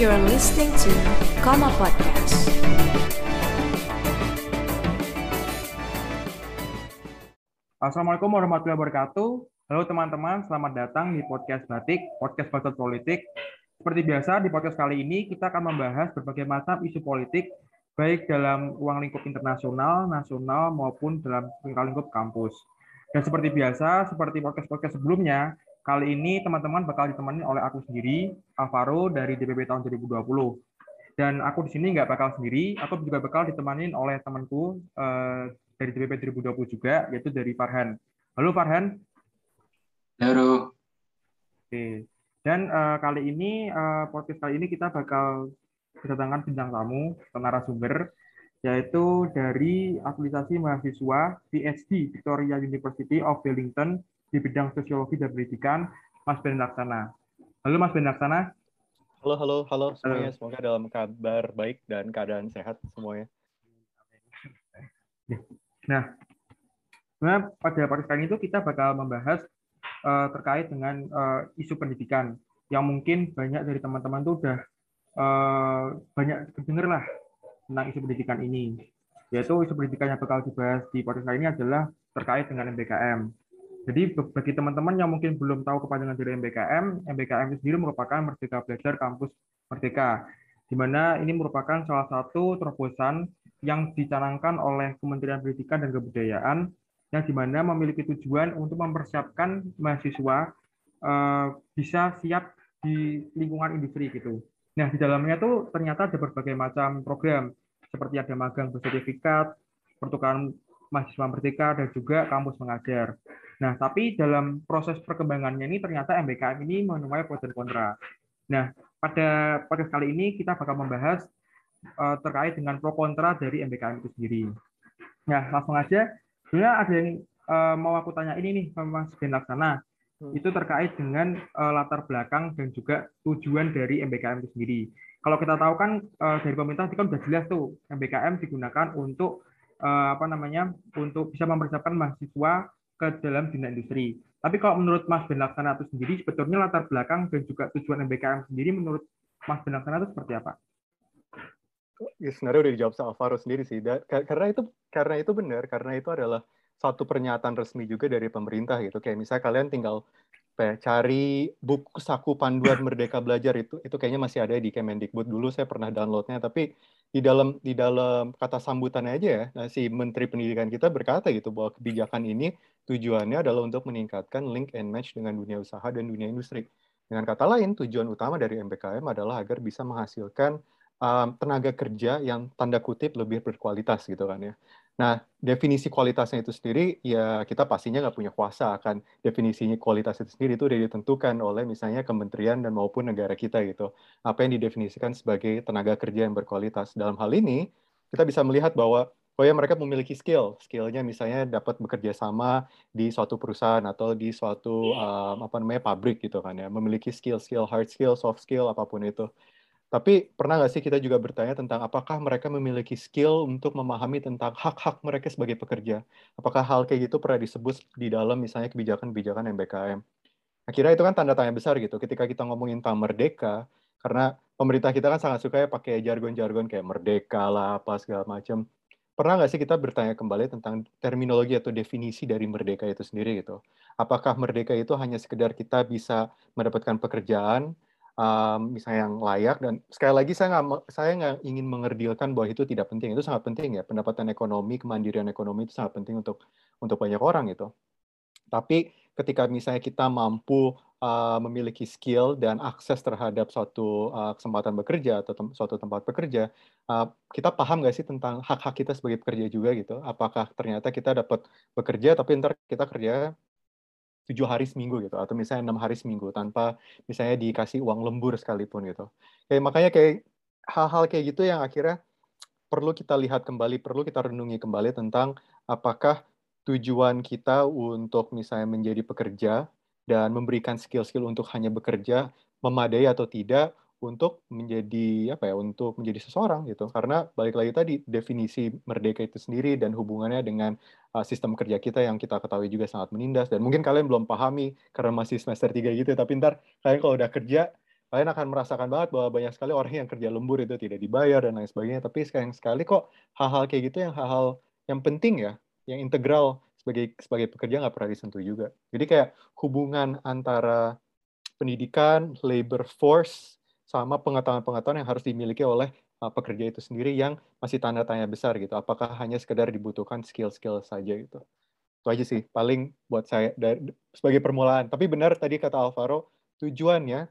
You're listening to Koma Podcast. Assalamualaikum warahmatullahi wabarakatuh. Halo teman-teman, selamat datang di podcast Batik, podcast Batik Politik. Seperti biasa, di podcast kali ini kita akan membahas berbagai macam isu politik, baik dalam ruang lingkup internasional, nasional, maupun dalam lingkup kampus. Dan seperti biasa, seperti podcast-podcast sebelumnya, kali ini teman-teman bakal ditemani oleh aku sendiri, Alvaro dari DPP tahun 2020. Dan aku di sini nggak bakal sendiri, aku juga bakal ditemani oleh temanku eh, dari DPP 2020 juga, yaitu dari Farhan. Halo Farhan. Halo. Oke. Dan uh, kali ini uh, podcast kali ini kita bakal kedatangan bintang tamu narasumber yaitu dari aplikasi mahasiswa PhD Victoria University of Wellington di bidang sosiologi dan pendidikan Mas Ben Laksana. Halo Mas Ben Laksana. Halo, halo, halo semuanya. Semoga dalam kabar baik dan keadaan sehat semuanya. Nah, nah pada podcast kali ini itu kita bakal membahas uh, terkait dengan uh, isu pendidikan yang mungkin banyak dari teman-teman tuh udah uh, banyak kedenger lah tentang isu pendidikan ini. Yaitu isu pendidikan yang bakal dibahas di podcast kali ini adalah terkait dengan MBKM. Jadi bagi teman-teman yang mungkin belum tahu kepanjangan dari MBKM, MBKM itu sendiri merupakan Merdeka Belajar Kampus Merdeka, di mana ini merupakan salah satu terobosan yang dicanangkan oleh Kementerian Pendidikan dan Kebudayaan, yang di mana memiliki tujuan untuk mempersiapkan mahasiswa uh, bisa siap di lingkungan industri gitu. Nah, di dalamnya tuh ternyata ada berbagai macam program, seperti ada magang bersertifikat, pertukaran mahasiswa merdeka, dan juga kampus mengajar. Nah, tapi dalam proses perkembangannya ini ternyata MBKM ini menuai pro dan kontra. Nah, pada pada kali ini kita bakal membahas uh, terkait dengan pro kontra dari MBKM itu sendiri. Nah, langsung aja. Sebenarnya ada yang uh, mau aku tanya ini nih, Mas Ben Laksana. Hmm. Itu terkait dengan uh, latar belakang dan juga tujuan dari MBKM itu sendiri. Kalau kita tahu kan uh, dari pemerintah itu kan sudah jelas tuh MBKM digunakan untuk uh, apa namanya untuk bisa mempersiapkan mahasiswa ke dalam dunia industri. Tapi kalau menurut Mas Ben Laksana itu sendiri, sebetulnya latar belakang dan juga tujuan MBKM sendiri menurut Mas Ben Laksana itu seperti apa? Ya, sebenarnya udah dijawab sama Alvaro sendiri sih. karena itu karena itu benar, karena itu adalah satu pernyataan resmi juga dari pemerintah gitu. Kayak misalnya kalian tinggal ya, cari buku saku panduan Merdeka Belajar itu, itu kayaknya masih ada di Kemendikbud dulu. Saya pernah downloadnya, tapi di dalam di dalam kata sambutannya aja ya, nah, si Menteri Pendidikan kita berkata gitu bahwa kebijakan ini tujuannya adalah untuk meningkatkan link and match dengan dunia usaha dan dunia industri. Dengan kata lain, tujuan utama dari MBKM adalah agar bisa menghasilkan um, tenaga kerja yang tanda kutip lebih berkualitas gitu kan ya. Nah, definisi kualitasnya itu sendiri, ya kita pastinya nggak punya kuasa akan definisinya kualitas itu sendiri itu udah ditentukan oleh misalnya kementerian dan maupun negara kita gitu. Apa yang didefinisikan sebagai tenaga kerja yang berkualitas. Dalam hal ini, kita bisa melihat bahwa oh ya mereka memiliki skill, skillnya misalnya dapat bekerja sama di suatu perusahaan atau di suatu um, apa namanya pabrik gitu kan ya, memiliki skill, skill hard skill, soft skill apa pun itu. Tapi pernah nggak sih kita juga bertanya tentang apakah mereka memiliki skill untuk memahami tentang hak-hak mereka sebagai pekerja? Apakah hal kayak gitu pernah disebut di dalam misalnya kebijakan-kebijakan MBKM? Akhirnya itu kan tanda tanya besar gitu ketika kita ngomongin tentang merdeka, karena pemerintah kita kan sangat suka ya pakai jargon-jargon kayak merdeka lah, apa segala macam. Pernah nggak sih kita bertanya kembali tentang terminologi atau definisi dari merdeka itu sendiri gitu? Apakah merdeka itu hanya sekedar kita bisa mendapatkan pekerjaan, um, misalnya yang layak dan sekali lagi saya nggak saya nggak ingin mengerdilkan bahwa itu tidak penting itu sangat penting ya pendapatan ekonomi kemandirian ekonomi itu sangat penting untuk untuk banyak orang gitu tapi ketika misalnya kita mampu uh, memiliki skill dan akses terhadap suatu uh, kesempatan bekerja atau tem suatu tempat bekerja, uh, kita paham nggak sih tentang hak-hak kita sebagai pekerja juga gitu? Apakah ternyata kita dapat bekerja tapi ntar kita kerja tujuh hari seminggu gitu atau misalnya enam hari seminggu tanpa misalnya dikasih uang lembur sekalipun gitu. Kayak makanya kayak hal-hal kayak gitu yang akhirnya perlu kita lihat kembali perlu kita renungi kembali tentang apakah tujuan kita untuk misalnya menjadi pekerja dan memberikan skill-skill untuk hanya bekerja memadai atau tidak untuk menjadi apa ya untuk menjadi seseorang gitu karena balik lagi tadi definisi merdeka itu sendiri dan hubungannya dengan uh, sistem kerja kita yang kita ketahui juga sangat menindas dan mungkin kalian belum pahami karena masih semester 3 gitu tapi ntar kalian kalau udah kerja kalian akan merasakan banget bahwa banyak sekali orang yang kerja lembur itu tidak dibayar dan lain sebagainya. Tapi sekali sekali kok hal-hal kayak gitu yang hal-hal yang penting ya, yang integral sebagai sebagai pekerja nggak pernah disentuh juga. Jadi kayak hubungan antara pendidikan, labor force, sama pengetahuan-pengetahuan yang harus dimiliki oleh uh, pekerja itu sendiri yang masih tanda tanya besar gitu. Apakah hanya sekedar dibutuhkan skill-skill saja gitu. Itu aja sih paling buat saya dari, sebagai permulaan. Tapi benar tadi kata Alvaro, tujuannya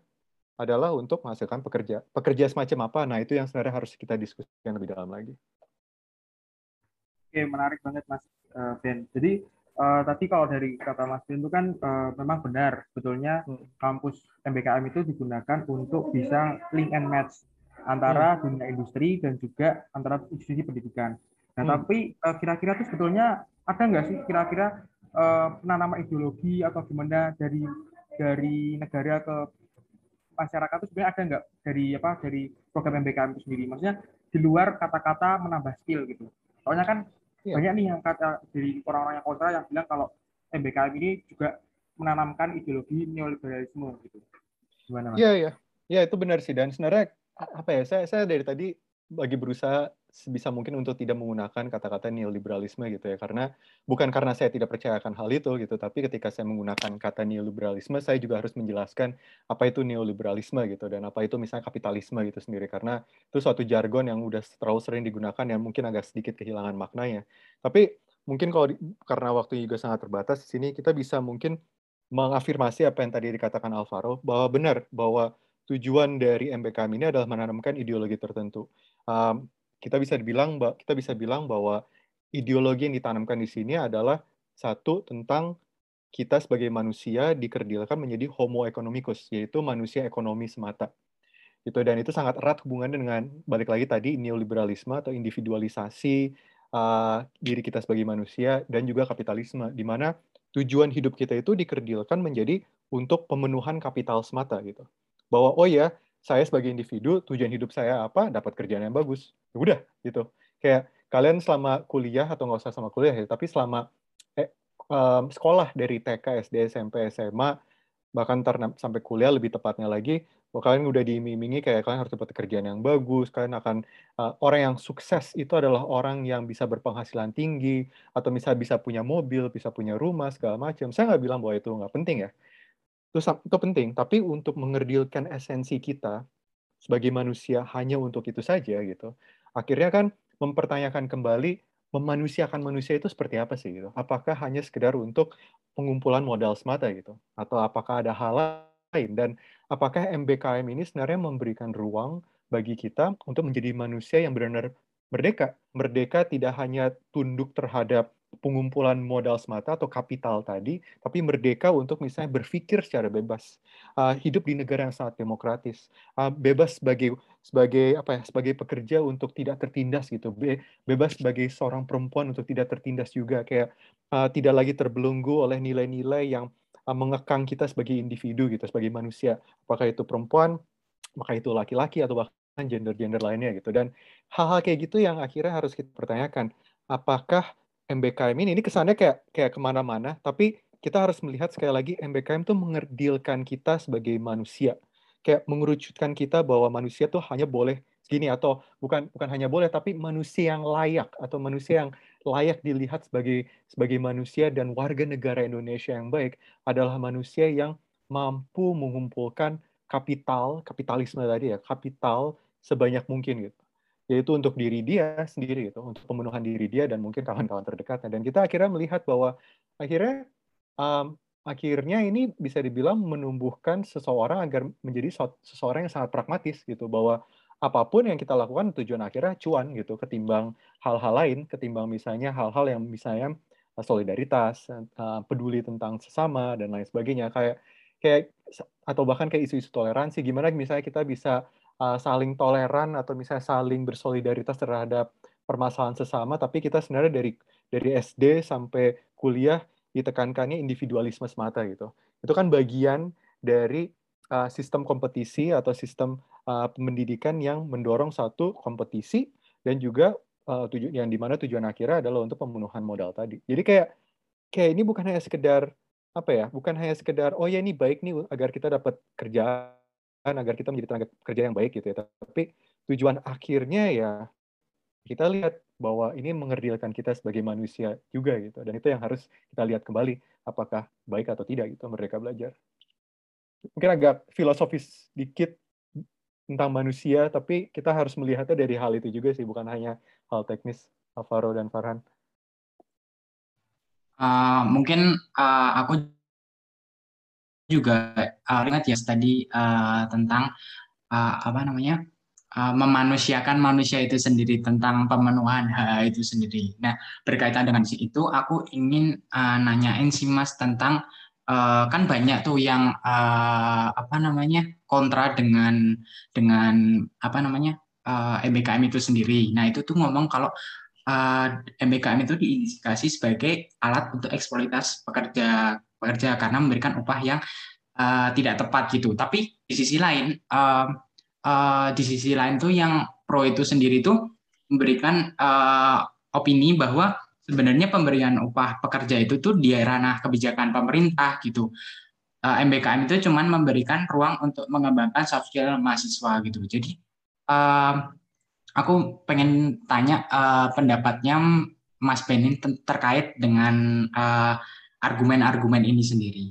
adalah untuk menghasilkan pekerja. Pekerja semacam apa? Nah, itu yang sebenarnya harus kita diskusikan lebih dalam lagi. Oke, menarik banget Mas uh, Ben. Jadi uh, tadi kalau dari kata Mas Ben itu kan uh, memang benar, sebetulnya hmm. kampus MBKM itu digunakan untuk bisa link and match antara hmm. dunia industri dan juga antara institusi pendidikan. Nah, hmm. tapi uh, kira-kira itu sebetulnya ada nggak sih kira-kira uh, penanaman ideologi atau gimana dari dari negara ke masyarakat itu sebenarnya ada nggak dari apa dari program MBKM itu sendiri? Maksudnya di luar kata-kata menambah skill gitu. Soalnya kan yeah. banyak nih yang kata dari orang-orang yang kontra yang bilang kalau MBKM ini juga menanamkan ideologi neoliberalisme gitu. Gimana Mas? Iya, iya. Ya, itu benar sih dan sebenarnya apa ya? Saya saya dari tadi lagi berusaha sebisa mungkin untuk tidak menggunakan kata-kata neoliberalisme gitu ya. Karena bukan karena saya tidak percaya akan hal itu gitu tapi ketika saya menggunakan kata neoliberalisme saya juga harus menjelaskan apa itu neoliberalisme gitu dan apa itu misalnya kapitalisme gitu sendiri. Karena itu suatu jargon yang udah terlalu sering digunakan yang mungkin agak sedikit kehilangan maknanya. Tapi mungkin kalau di, karena waktu juga sangat terbatas di sini kita bisa mungkin mengafirmasi apa yang tadi dikatakan Alvaro bahwa benar bahwa tujuan dari MBKM ini adalah menanamkan ideologi tertentu. Um, kita bisa dibilang kita bisa bilang bahwa ideologi yang ditanamkan di sini adalah satu tentang kita sebagai manusia dikerdilkan menjadi homo economicus yaitu manusia ekonomi semata. Itu dan itu sangat erat hubungannya dengan balik lagi tadi neoliberalisme atau individualisasi uh, diri kita sebagai manusia dan juga kapitalisme di mana tujuan hidup kita itu dikerdilkan menjadi untuk pemenuhan kapital semata gitu. Bahwa oh ya saya sebagai individu tujuan hidup saya apa dapat kerjaan yang bagus. Ya udah gitu. Kayak kalian selama kuliah atau nggak usah sama kuliah ya tapi selama eh, um, sekolah dari TK SD SMP SMA bahkan ntar sampai kuliah lebih tepatnya lagi bahwa kalian udah diiming-imingi kayak kalian harus dapat kerjaan yang bagus kalian akan uh, orang yang sukses itu adalah orang yang bisa berpenghasilan tinggi atau bisa bisa punya mobil bisa punya rumah segala macam. Saya nggak bilang bahwa itu nggak penting ya itu, itu penting, tapi untuk mengerdilkan esensi kita sebagai manusia hanya untuk itu saja gitu. Akhirnya kan mempertanyakan kembali memanusiakan manusia itu seperti apa sih gitu. Apakah hanya sekedar untuk pengumpulan modal semata gitu atau apakah ada hal lain dan apakah MBKM ini sebenarnya memberikan ruang bagi kita untuk menjadi manusia yang benar-benar merdeka. Merdeka tidak hanya tunduk terhadap pengumpulan modal semata atau kapital tadi, tapi merdeka untuk misalnya berpikir secara bebas, uh, hidup di negara yang sangat demokratis, uh, bebas sebagai sebagai apa ya sebagai pekerja untuk tidak tertindas gitu, Be bebas sebagai seorang perempuan untuk tidak tertindas juga, kayak uh, tidak lagi terbelenggu oleh nilai-nilai yang uh, mengekang kita sebagai individu gitu, sebagai manusia, apakah itu perempuan, maka itu laki-laki atau bahkan gender-gender lainnya gitu, dan hal-hal kayak gitu yang akhirnya harus kita pertanyakan, apakah MBKM ini, ini kesannya kayak kayak ke mana-mana, tapi kita harus melihat sekali lagi MBKM itu mengerdilkan kita sebagai manusia, kayak mengerucutkan kita bahwa manusia tuh hanya boleh gini atau bukan bukan hanya boleh, tapi manusia yang layak atau manusia yang layak dilihat sebagai sebagai manusia dan warga negara Indonesia yang baik adalah manusia yang mampu mengumpulkan kapital, kapitalisme tadi ya, kapital sebanyak mungkin gitu yaitu untuk diri dia sendiri gitu, untuk pemenuhan diri dia dan mungkin kawan-kawan terdekatnya. Dan kita akhirnya melihat bahwa akhirnya um, akhirnya ini bisa dibilang menumbuhkan seseorang agar menjadi seseorang yang sangat pragmatis gitu bahwa apa pun yang kita lakukan tujuan akhirnya cuan gitu ketimbang hal-hal lain, ketimbang misalnya hal-hal yang misalnya uh, solidaritas, uh, peduli tentang sesama dan lain sebagainya kayak kayak atau bahkan kayak isu-isu toleransi gimana misalnya kita bisa uh, saling toleran atau misalnya saling bersolidaritas terhadap permasalahan sesama, tapi kita sebenarnya dari dari SD sampai kuliah ditekankannya individualisme semata gitu. Itu kan bagian dari uh, sistem kompetisi atau sistem uh, pendidikan yang mendorong satu kompetisi dan juga uh, tujuan yang di mana tujuan akhirnya adalah untuk pemenuhan modal tadi. Jadi kayak kayak ini bukan hanya sekedar apa ya, bukan hanya sekedar oh ya ini baik nih agar kita dapat kerja agar kita menjadi tenaga kerja yang baik gitu ya. Tapi tujuan akhirnya ya kita lihat bahwa ini mengerdilkan kita sebagai manusia juga gitu. Dan itu yang harus kita lihat kembali apakah baik atau tidak gitu mereka belajar. Mungkin agak filosofis dikit tentang manusia, tapi kita harus melihatnya dari hal itu juga sih, bukan hanya hal teknis, Alvaro dan Farhan. Uh, mungkin uh, aku juga uh, ingat ya tadi uh, tentang uh, apa namanya uh, memanusiakan manusia itu sendiri tentang pemenuhan hak itu sendiri. Nah berkaitan dengan itu aku ingin uh, nanyain sih mas tentang uh, kan banyak tuh yang uh, apa namanya kontra dengan dengan apa namanya uh, MBKM itu sendiri. Nah itu tuh ngomong kalau uh, MBKM itu diindikasi sebagai alat untuk eksploitasi pekerja pekerja karena memberikan upah yang uh, tidak tepat gitu. Tapi di sisi lain, uh, uh, di sisi lain tuh yang pro itu sendiri tuh memberikan uh, opini bahwa sebenarnya pemberian upah pekerja itu tuh di ranah kebijakan pemerintah gitu. Uh, MBKM itu cuman memberikan ruang untuk mengembangkan soft skill mahasiswa gitu. Jadi uh, aku pengen tanya uh, pendapatnya Mas Benin terkait dengan uh, argumen-argumen ini sendiri.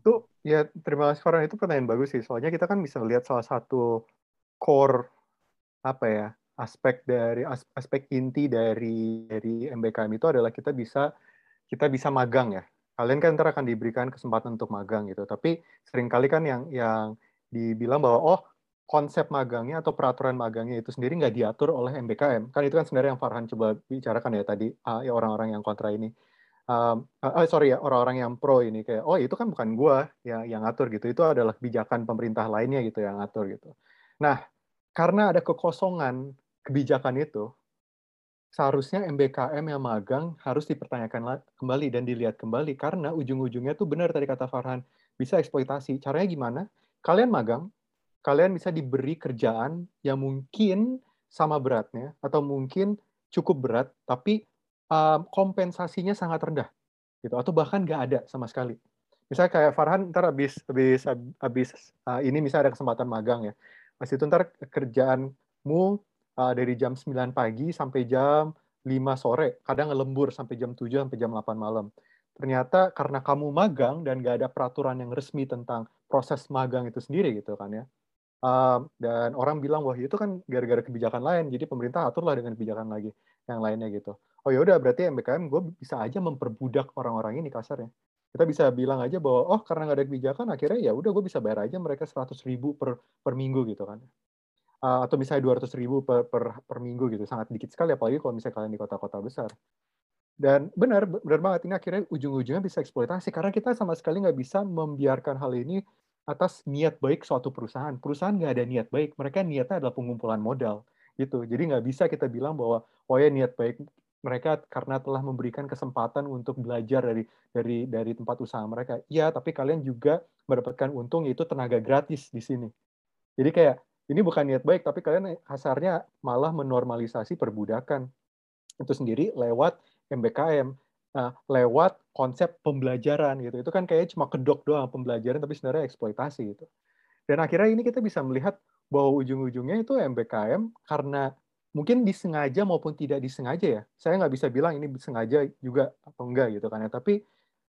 Tuh, ya terima kasih Farhan itu pertanyaan bagus sih. Soalnya kita kan bisa lihat salah satu core apa ya aspek dari aspek inti dari dari MBKM itu adalah kita bisa kita bisa magang ya. Kalian kan ntar akan diberikan kesempatan untuk magang gitu. Tapi sering kali kan yang yang dibilang bahwa oh konsep magangnya atau peraturan magangnya itu sendiri nggak diatur oleh MBKM. Kan itu kan sebenarnya yang Farhan coba bicarakan ya tadi, uh, ya orang-orang yang kontra ini um, uh, sorry ya orang-orang yang pro ini kayak oh itu kan bukan gua yang yang ngatur gitu. Itu adalah kebijakan pemerintah lainnya gitu yang ngatur gitu. Nah karena ada kekosongan kebijakan itu seharusnya MBKM yang magang harus dipertanyakan kembali dan dilihat kembali karena ujung-ujungnya tuh benar tadi kata Farhan bisa eksploitasi. Caranya gimana? Kalian magang kalian bisa diberi kerjaan yang mungkin sama beratnya atau mungkin cukup berat tapi um, kompensasinya sangat rendah gitu. Atau bahkan nggak ada sama sekali. Misalnya kayak Farhan ntar habis habis habis uh, ini misalnya ada kesempatan magang ya. Pas itu ntar kerjaanmu uh, dari jam 9 pagi sampai jam 5 sore kadang lembur sampai jam 7 sampai jam 8 malam. Ternyata karena kamu magang dan nggak ada peraturan yang resmi tentang proses magang itu sendiri gitu kan ya. Um, dan orang bilang wah itu kan gara-gara kebijakan lain jadi pemerintah aturlah dengan kebijakan lagi yang lainnya gitu oh ya udah berarti MBKM gue bisa aja memperbudak orang-orang ini kasarnya kita bisa bilang aja bahwa oh karena nggak ada kebijakan akhirnya ya udah gue bisa bayar aja mereka seratus ribu per per minggu gitu kan. Uh, atau misalnya dua ratus ribu per, per per minggu gitu sangat dikit sekali apalagi kalau misalnya kalian di kota-kota besar. Dan benar benar banget ini akhirnya ujung-ujungnya bisa eksploitasi karena kita sama sekali nggak bisa membiarkan hal ini atas niat baik suatu perusahaan. Perusahaan nggak ada niat baik mereka niatnya adalah pengumpulan modal gitu. Jadi nggak bisa kita bilang bahwa oh ya niat baik mereka karena telah memberikan kesempatan untuk belajar dari dari dari tempat usaha mereka. Iya, tapi kalian juga mendapatkan untung yaitu tenaga gratis di sini. Jadi kayak ini bukan niat baik, tapi kalian hasarnya malah menormalisasi perbudakan itu sendiri lewat MBKM, nah, lewat konsep pembelajaran gitu. Itu kan kayak cuma kedok doang pembelajaran, tapi sebenarnya eksploitasi gitu. Dan akhirnya ini kita bisa melihat bahwa ujung-ujungnya itu MBKM karena mungkin disengaja maupun tidak disengaja ya. Saya nggak bisa bilang ini disengaja juga atau enggak gitu kan ya. Tapi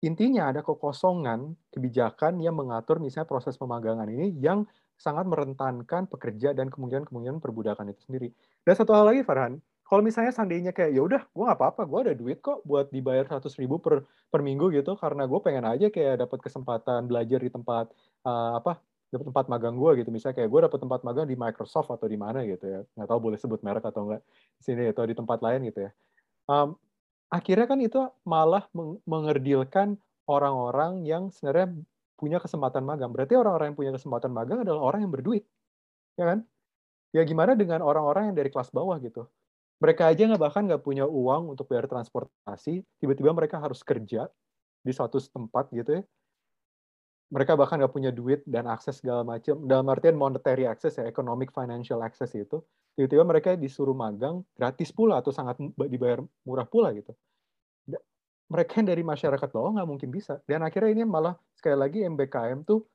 intinya ada kekosongan kebijakan yang mengatur misalnya proses pemagangan ini yang sangat merentankan pekerja dan kemungkinan-kemungkinan perbudakan itu sendiri. Dan satu hal lagi Farhan, kalau misalnya seandainya kayak ya udah gue nggak apa-apa, gue ada duit kok buat dibayar seratus ribu per per minggu gitu karena gue pengen aja kayak dapat kesempatan belajar di tempat uh, apa dapat tempat magang gue gitu. Misalnya kayak gue dapat tempat magang di Microsoft atau di mana gitu ya. Nggak tahu boleh sebut merek atau enggak di sini atau di tempat lain gitu ya. Um, akhirnya kan itu malah mengerdilkan orang-orang yang sebenarnya punya kesempatan magang. Berarti orang-orang yang punya kesempatan magang adalah orang yang berduit ya kan? Ya gimana dengan orang-orang yang dari kelas bawah gitu? Mereka aja nggak bahkan nggak punya uang untuk bayar transportasi tiba-tiba mereka harus kerja di suatu tempat gitu ya mereka bahkan nggak punya duit dan akses segala macam dalam artian monetary access ya economic financial access itu tiba-tiba mereka disuruh magang gratis pula atau sangat dibayar murah pula gitu mereka yang dari masyarakat bawah nggak mungkin bisa dan akhirnya ini malah sekali lagi MBKM tuh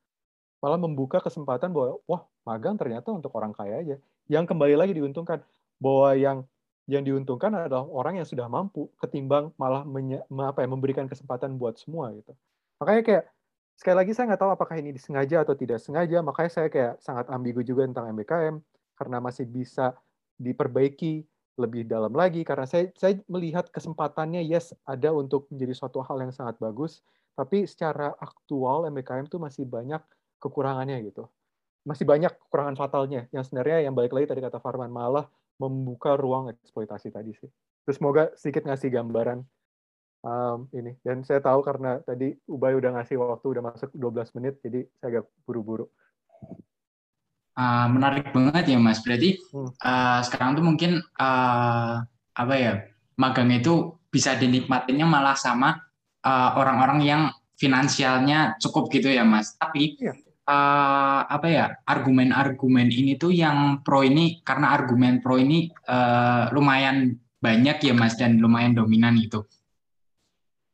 malah membuka kesempatan bahwa wah magang ternyata untuk orang kaya aja. Yang kembali lagi diuntungkan bahwa yang yang diuntungkan adalah orang yang sudah mampu ketimbang malah menye, apa ya, memberikan kesempatan buat semua gitu. Makanya kayak sekali lagi saya nggak tahu apakah ini disengaja atau tidak sengaja, makanya saya kayak sangat ambigu juga tentang MBKM karena masih bisa diperbaiki lebih dalam lagi karena saya saya melihat kesempatannya yes ada untuk menjadi suatu hal yang sangat bagus, tapi secara aktual MBKM itu masih banyak kekurangannya gitu. Masih banyak kekurangan fatalnya yang sebenarnya yang balik lagi tadi kata Farman malah membuka ruang eksploitasi tadi sih. Terus semoga sedikit ngasih gambaran um, ini. Dan saya tahu karena tadi Ubay udah ngasih waktu udah masuk 12 menit, jadi saya agak buru-buru. Uh, menarik banget ya Mas. Berarti hmm. uh, sekarang tuh mungkin uh, apa ya magang itu bisa dinikmatinya malah sama orang-orang uh, yang finansialnya cukup gitu ya Mas. Tapi uh, apa ya argumen-argumen ini tuh yang pro ini karena argumen pro ini uh, lumayan banyak ya mas dan lumayan dominan gitu.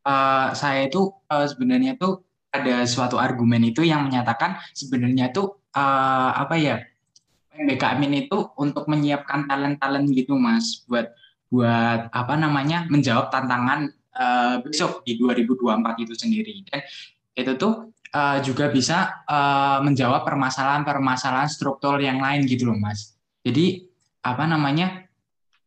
Uh, saya itu uh, sebenarnya tuh ada suatu argumen itu yang menyatakan sebenarnya tuh uh, apa ya BKM ini tuh untuk menyiapkan talent-talent gitu mas buat buat apa namanya menjawab tantangan uh, besok di 2024 itu sendiri dan itu tuh uh, juga bisa uh, menjawab permasalahan-permasalahan struktur yang lain gitu loh mas. Jadi apa namanya?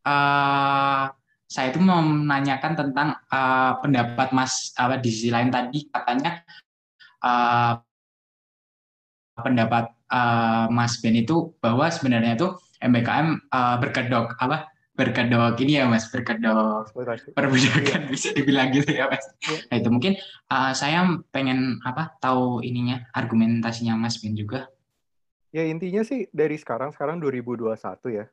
Uh, saya itu mau menanyakan tentang uh, pendapat Mas apa di sisi lain tadi katanya uh, pendapat uh, Mas Ben itu bahwa sebenarnya itu MBKM uh, berkedok apa berkedok ini ya mas berkedok perbudakan ya. bisa dibilang gitu ya mas ya. nah itu mungkin uh, saya pengen apa tahu ininya argumentasinya mas Ben juga ya intinya sih dari sekarang sekarang 2021 ya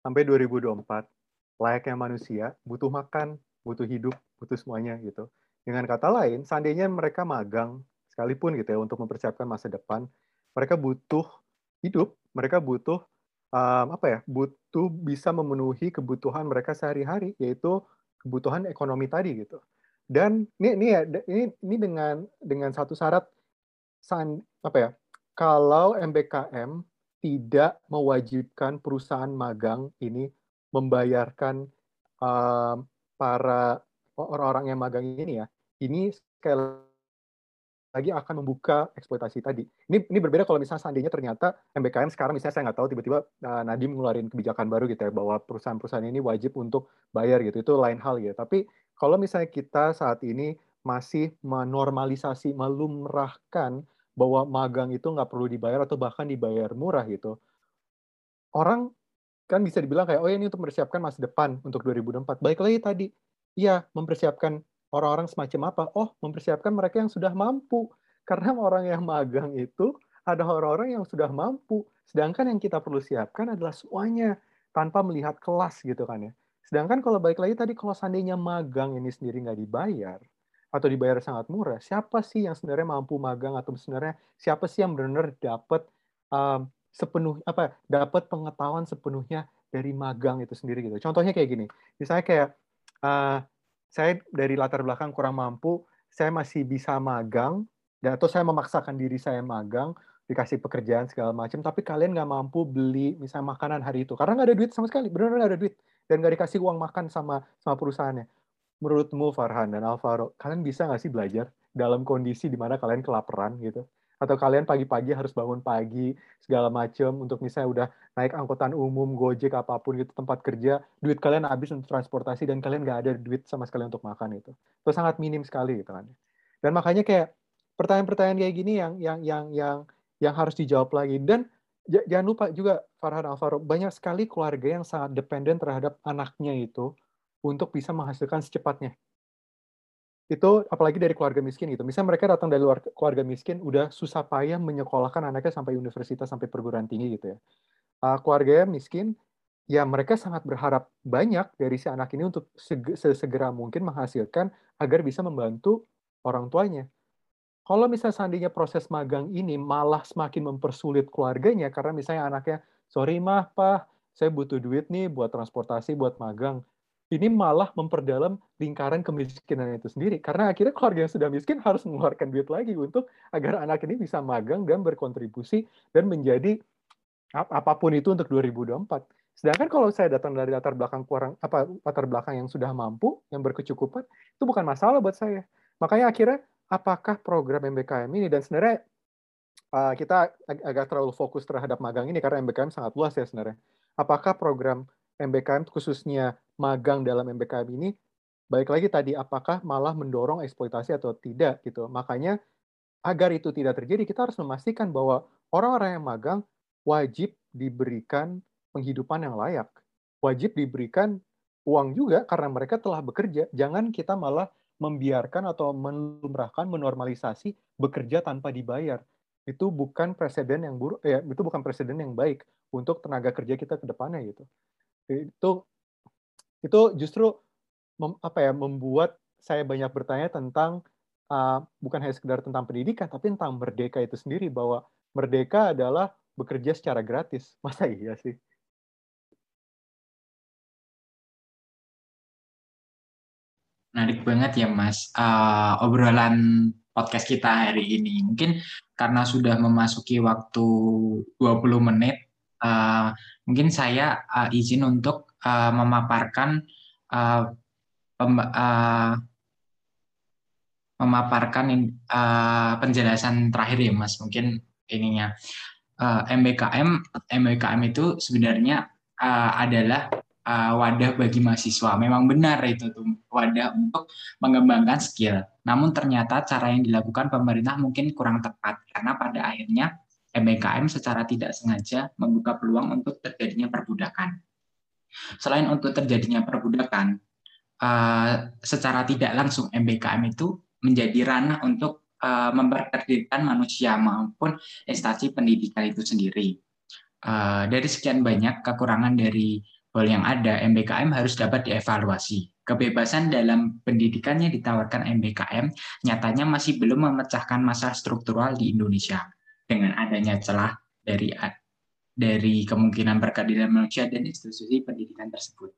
sampai 2024 layaknya manusia butuh makan butuh hidup butuh semuanya gitu. Dengan kata lain seandainya mereka magang sekalipun gitu ya untuk mempersiapkan masa depan mereka butuh hidup mereka butuh um, apa ya butuh bisa memenuhi kebutuhan mereka sehari-hari yaitu kebutuhan ekonomi tadi gitu. Dan ini ini ya ini ini dengan dengan satu syarat san, apa ya kalau MBKM tidak mewajibkan perusahaan magang ini membayarkan um, para orang-orang yang magang ini ya ini sekali lagi akan membuka eksploitasi tadi. Ini ini berbeda kalau misalnya seandainya ternyata MBKM sekarang misalnya saya nggak tahu tiba-tiba uh, Nadiem ngeluarin kebijakan baru gitu ya bahwa perusahaan-perusahaan ini wajib untuk bayar gitu. Itu lain hal ya. Tapi kalau misalnya kita saat ini masih menormalisasi, melumrahkan bahwa magang itu nggak perlu dibayar atau bahkan dibayar murah gitu. Orang kan bisa dibilang kayak, oh ya ini untuk mempersiapkan masa depan untuk 2024. Baik lagi tadi, iya mempersiapkan orang-orang semacam apa? Oh, mempersiapkan mereka yang sudah mampu. Karena orang yang magang itu ada orang-orang yang sudah mampu. Sedangkan yang kita perlu siapkan adalah semuanya tanpa melihat kelas gitu kan ya. Sedangkan kalau baik lagi tadi kalau seandainya magang ini sendiri nggak dibayar atau dibayar sangat murah, siapa sih yang sebenarnya mampu magang atau sebenarnya siapa sih yang benar-benar dapat um, sepenuh apa dapat pengetahuan sepenuhnya dari magang itu sendiri gitu. Contohnya kayak gini, misalnya kayak uh, saya dari latar belakang kurang mampu, saya masih bisa magang, dan atau saya memaksakan diri saya magang, dikasih pekerjaan segala macam, tapi kalian nggak mampu beli misalnya makanan hari itu karena nggak ada duit sama sekali, benar-benar nggak ada duit dan nggak dikasih uang makan sama sama perusahaannya. Menurutmu Farhan dan Alvaro, kalian bisa nggak sih belajar dalam kondisi di mana kalian kelaparan gitu? Atau kalian pagi-pagi harus bangun pagi segala macam untuk misalnya udah naik angkutan umum gojek apa pun gitu tempat kerja duit kalian habis untuk transportasi dan kalian nggak ada duit sama sekali untuk makan itu itu sangat minim sekali gitu kan. Dan makanya kayak pertanyaan-pertanyaan kayak gini yang yang yang yang yang harus dijawab lagi. Dan jangan lupa juga Farhan Alvaro banyak sekali keluarga yang sangat dependen terhadap anaknya itu untuk bisa menghasilkan secepatnya itu apalagi dari keluarga miskin gitu. Misalnya mereka datang dari luar keluarga miskin, udah susah payah menyekolahkan anaknya sampai universitas sampai perguruan tinggi gitu ya. Uh, keluarga miskin, ya mereka sangat berharap banyak dari si anak ini untuk sesegera mungkin menghasilkan agar bisa membantu orang tuanya. Kalau misalnya seandainya proses magang ini malah semakin mempersulit keluarganya karena misalnya anaknya, sorry mah pak, saya butuh duit nih buat transportasi, buat magang ini malah memperdalam lingkaran kemiskinan itu sendiri. Karena akhirnya keluarga yang sudah miskin harus mengeluarkan duit lagi untuk agar anak ini bisa magang dan berkontribusi dan menjadi apa pun itu untuk 2024. Sedangkan kalau saya datang dari latar belakang kurang apa latar belakang yang sudah mampu, yang berkecukupan, itu bukan masalah buat saya. Makanya akhirnya apakah program MBKM ini dan sebenarnya uh, kita ag agak terlalu fokus terhadap magang ini karena MBKM sangat luas ya sebenarnya. Apakah program MBKM khususnya magang dalam MBKM ini baik lagi tadi apakah malah mendorong eksploitasi atau tidak gitu. Makanya agar itu tidak terjadi kita harus memastikan bahwa orang-orang yang magang wajib diberikan penghidupan yang layak. Wajib diberikan uang juga karena mereka telah bekerja. Jangan kita malah membiarkan atau melumrahkan, menormalisasi bekerja tanpa dibayar. Itu bukan presiden yang buruk, ya itu bukan presiden yang baik untuk tenaga kerja kita ke depannya gitu. Itu itu justru mem, apa ya membuat saya banyak bertanya tentang uh, bukan hanya sekedar tentang pendidikan tapi tentang merdeka itu sendiri bahwa merdeka adalah bekerja secara gratis. Masa iya sih? Menarik banget ya Mas uh, obrolan podcast kita hari ini. Mungkin karena sudah memasuki waktu 20 menit, uh, mungkin saya uh, izin untuk uh, memaparkan uh, uh, memaparkan uh, penjelasan terakhir ya Mas. Mungkin ininya uh, MBKM MBKM itu sebenarnya uh, adalah uh, wadah bagi mahasiswa. Memang benar itu tuh wadah untuk mengembangkan skill. Namun ternyata cara yang dilakukan pemerintah mungkin kurang tepat karena pada akhirnya MBKM secara tidak sengaja membuka peluang untuk terjadinya perbudakan. Selain untuk terjadinya perbudakan, uh, secara tidak langsung MBKM itu menjadi ranah untuk uh, memperkerdilkan manusia maupun instansi pendidikan itu sendiri. Uh, dari sekian banyak kekurangan dari yang ada, MBKM harus dapat dievaluasi. Kebebasan dalam pendidikan yang ditawarkan MBKM nyatanya masih belum memecahkan masalah struktural di Indonesia dengan adanya celah dari dari kemungkinan perkeadilan manusia dan institusi pendidikan tersebut.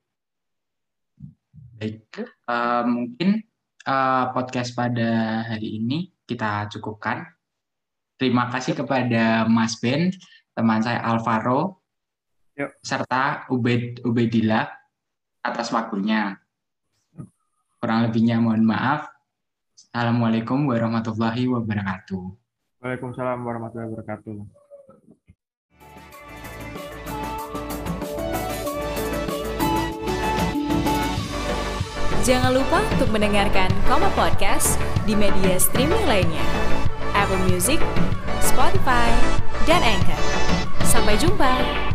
Baik, uh, mungkin uh, podcast pada hari ini kita cukupkan. Terima kasih kepada Mas Ben, teman saya Alvaro, Yuk. serta Ubed Ubedillah atas waktunya. Kurang lebihnya mohon maaf. Assalamualaikum warahmatullahi wabarakatuh. Waalaikumsalam warahmatullahi wabarakatuh. Jangan lupa untuk mendengarkan Koma Podcast di media streaming lainnya. Apple Music, Spotify, dan Anchor. Sampai jumpa!